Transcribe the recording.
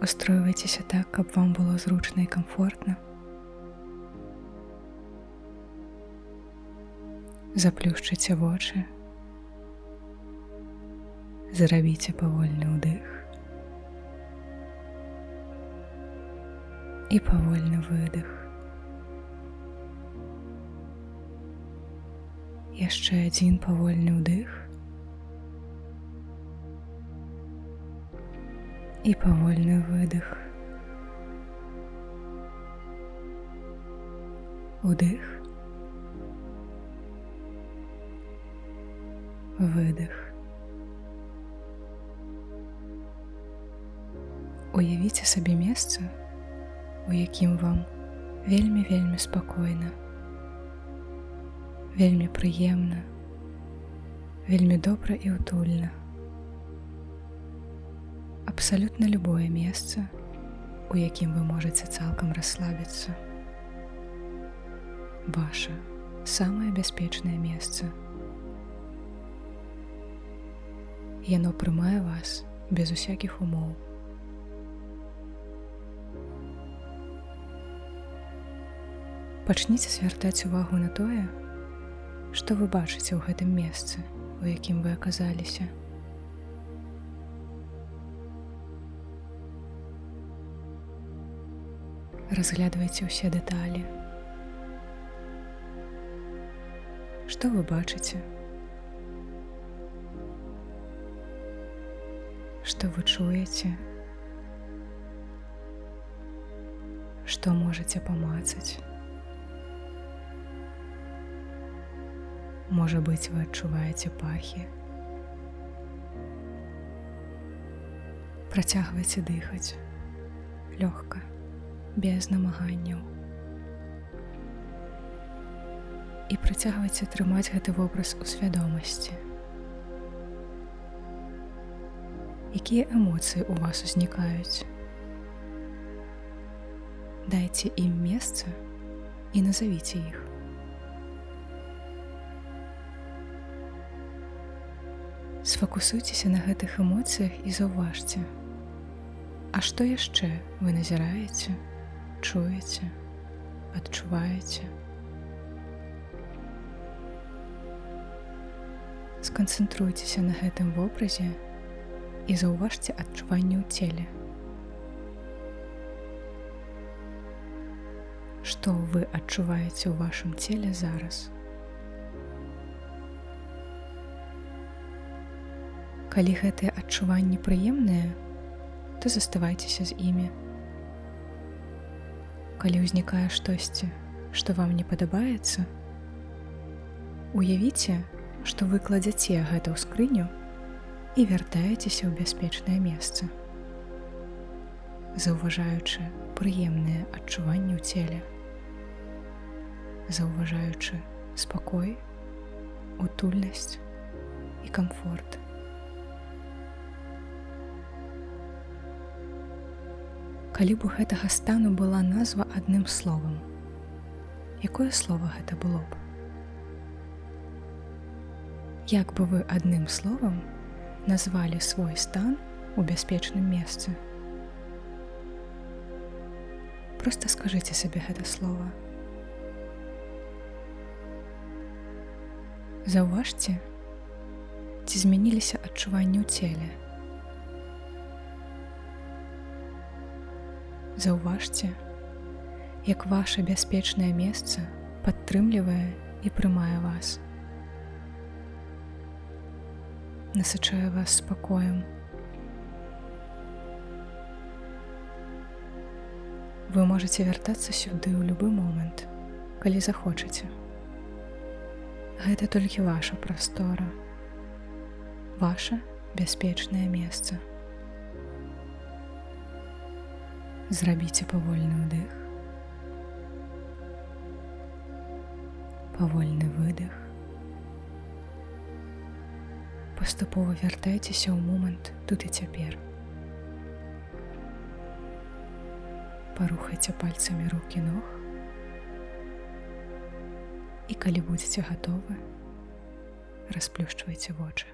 Устройвайцеся так, каб вам было зручна і комфортна. Заплюшчыце вочы. Зрабіце павольны ўдых. І павольны выдых. Яшчэ адзін павольны ўдых. І павольны выдых. Удых. Выдых. Уявіце сабе месца, у якім вам вельмі вельмі спакойна. Вельмі прыемна, вельмі добра і ўтульна. Абсалютна любое месца, у якім вы можаце цалкам расслабіцца. Ваша самае бяспечнае месца. Яно прымае вас без усякіх умоў. Пачніце звяртаць увагу на тое, што вы бачыце ў гэтым месцы, у якім вы аказаліся. Разглядвайце ўсе дэталі. Што вы бачыце? Што вы чуеце? Што можаце памацаць? Можа быць, вы адчуваеце пахі. Працягвайце дыхаць лёгка, без намаганняў. І працягвайце трымаць гэты вобраз у свядомасці. Якія эмоцыі ў вас узнікаюць? Дайце ім месца і назавіце іх. Сфокусуйцеся на гэтых эмоцыях і заўважце. А што яшчэ вы назіраеце, чуеце, адчуваеце? Сканцэнтруйцеся на гэтым вобразе і заўважце адчуванне ў целе. Што вы адчуваеце ў вашым целе зараз? Калі гэтыя адчуванні прыемныя, то заставайцеся з імі. Калі ўзнікае штосьці, што вам не падабаецца, уявіце, што вы кладзяце гэта ў скрыню і вяртаецеся ў бяспечнае месца. Заўважаючы прыемныя адчуванні ў целе, заўважаючы спакой, утульнасць і камфорт. Калі б у гэтага стану была назва адным словам. Якое слово гэта было б? Як бы вы адным словам назвалі свой стан у бяспечным месцы? Просто скажыце сабе гэта слово. Заўважце, ці змяніліся адчуванні ў целе, Заўважце, як ваше бяспечнае месца падтрымлівае і прымае вас. Насычае вас спакоем. Вы можете вяртацца сюды ў любы момант, калі захочаце. Гэта толькі ваша прастора, ваше бяспечнае месца. Зрабіце павольны ўдых. Павольны выдых. Паступова вяртайцеся ў момант тут і цяпер. Парухайце пальцамі рукі ног. І калі будзеце гатовы, расплюшчвайце вочы.